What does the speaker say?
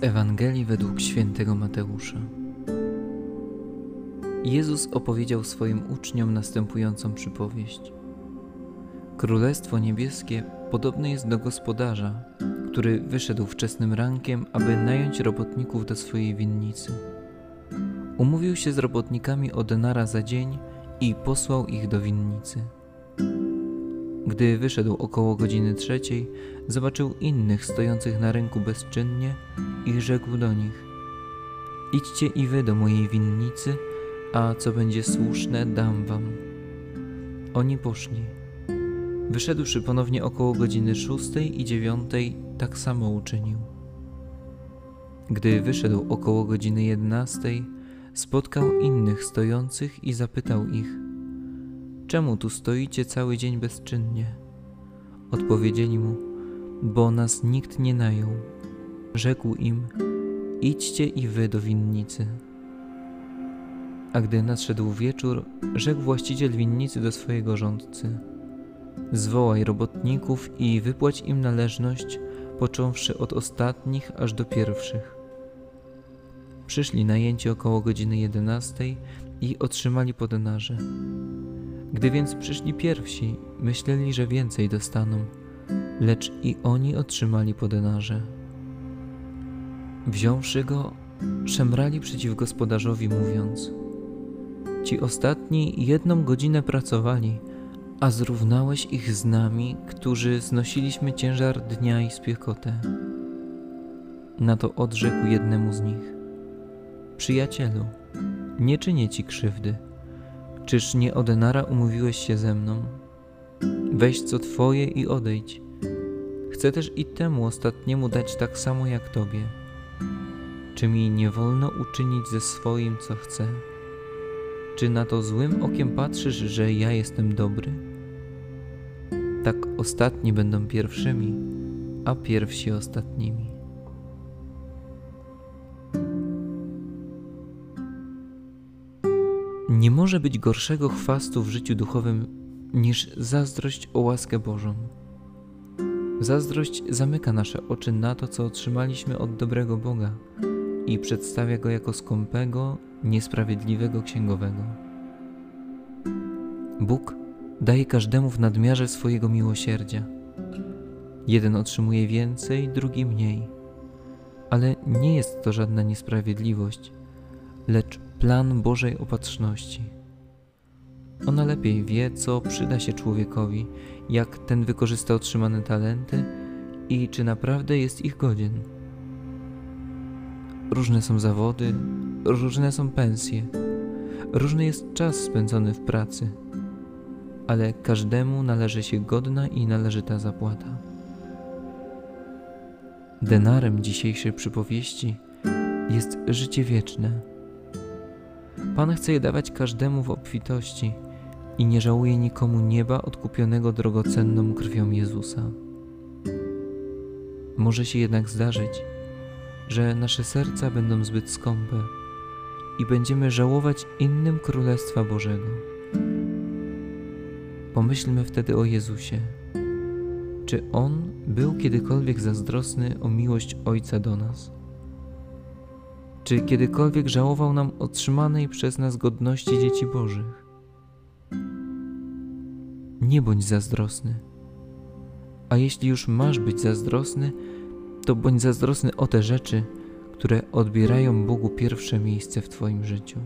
Ewangelii według świętego Mateusza. Jezus opowiedział swoim uczniom następującą przypowieść. Królestwo niebieskie podobne jest do gospodarza, który wyszedł wczesnym rankiem, aby nająć robotników do swojej winnicy. Umówił się z robotnikami o denara za dzień i posłał ich do winnicy. Gdy wyszedł około godziny trzeciej, zobaczył innych stojących na rynku bezczynnie i rzekł do nich: Idźcie i wy do mojej winnicy, a co będzie słuszne, dam wam. Oni poszli. Wyszedłszy ponownie około godziny szóstej i dziewiątej, tak samo uczynił. Gdy wyszedł około godziny jedenastej, spotkał innych stojących i zapytał ich – Czemu tu stoicie cały dzień bezczynnie? Odpowiedzieli mu, bo nas nikt nie najął. Rzekł im, idźcie i wy do winnicy. A gdy nadszedł wieczór, rzekł właściciel winnicy do swojego rządcy: Zwołaj robotników i wypłać im należność, począwszy od ostatnich aż do pierwszych. Przyszli najęci około godziny jedenastej i otrzymali po denarze. Gdy więc przyszli pierwsi, myśleli, że więcej dostaną, lecz i oni otrzymali po denarze. Wziąwszy go, szemrali przeciw gospodarzowi, mówiąc: Ci ostatni jedną godzinę pracowali, a zrównałeś ich z nami, którzy znosiliśmy ciężar dnia i spiekotę. Na to odrzekł jednemu z nich: Przyjacielu, nie czynię ci krzywdy Czyż nie o denara umówiłeś się ze mną? Weź co twoje i odejdź. Chcę też i temu ostatniemu dać tak samo jak tobie. Czy mi nie wolno uczynić ze swoim, co chcę? Czy na to złym okiem patrzysz, że ja jestem dobry? Tak ostatni będą pierwszymi, a pierwsi ostatnimi. Nie może być gorszego chwastu w życiu duchowym niż zazdrość o łaskę Bożą. Zazdrość zamyka nasze oczy na to, co otrzymaliśmy od dobrego Boga i przedstawia go jako skąpego, niesprawiedliwego księgowego. Bóg daje każdemu w nadmiarze swojego miłosierdzia. Jeden otrzymuje więcej, drugi mniej. Ale nie jest to żadna niesprawiedliwość, lecz plan Bożej opatrzności. Ona lepiej wie, co przyda się człowiekowi, jak ten wykorzysta otrzymane talenty i czy naprawdę jest ich godzien. Różne są zawody, różne są pensje, różny jest czas spędzony w pracy, ale każdemu należy się godna i należyta zapłata. Denarem dzisiejszej przypowieści jest życie wieczne Pan chce je dawać każdemu w obfitości i nie żałuje nikomu nieba odkupionego drogocenną krwią Jezusa. Może się jednak zdarzyć, że nasze serca będą zbyt skąpe i będziemy żałować innym Królestwa Bożego. Pomyślmy wtedy o Jezusie. Czy On był kiedykolwiek zazdrosny o miłość Ojca do nas? Czy kiedykolwiek żałował nam otrzymanej przez nas godności dzieci Bożych? Nie bądź zazdrosny. A jeśli już masz być zazdrosny, to bądź zazdrosny o te rzeczy, które odbierają Bogu pierwsze miejsce w Twoim życiu.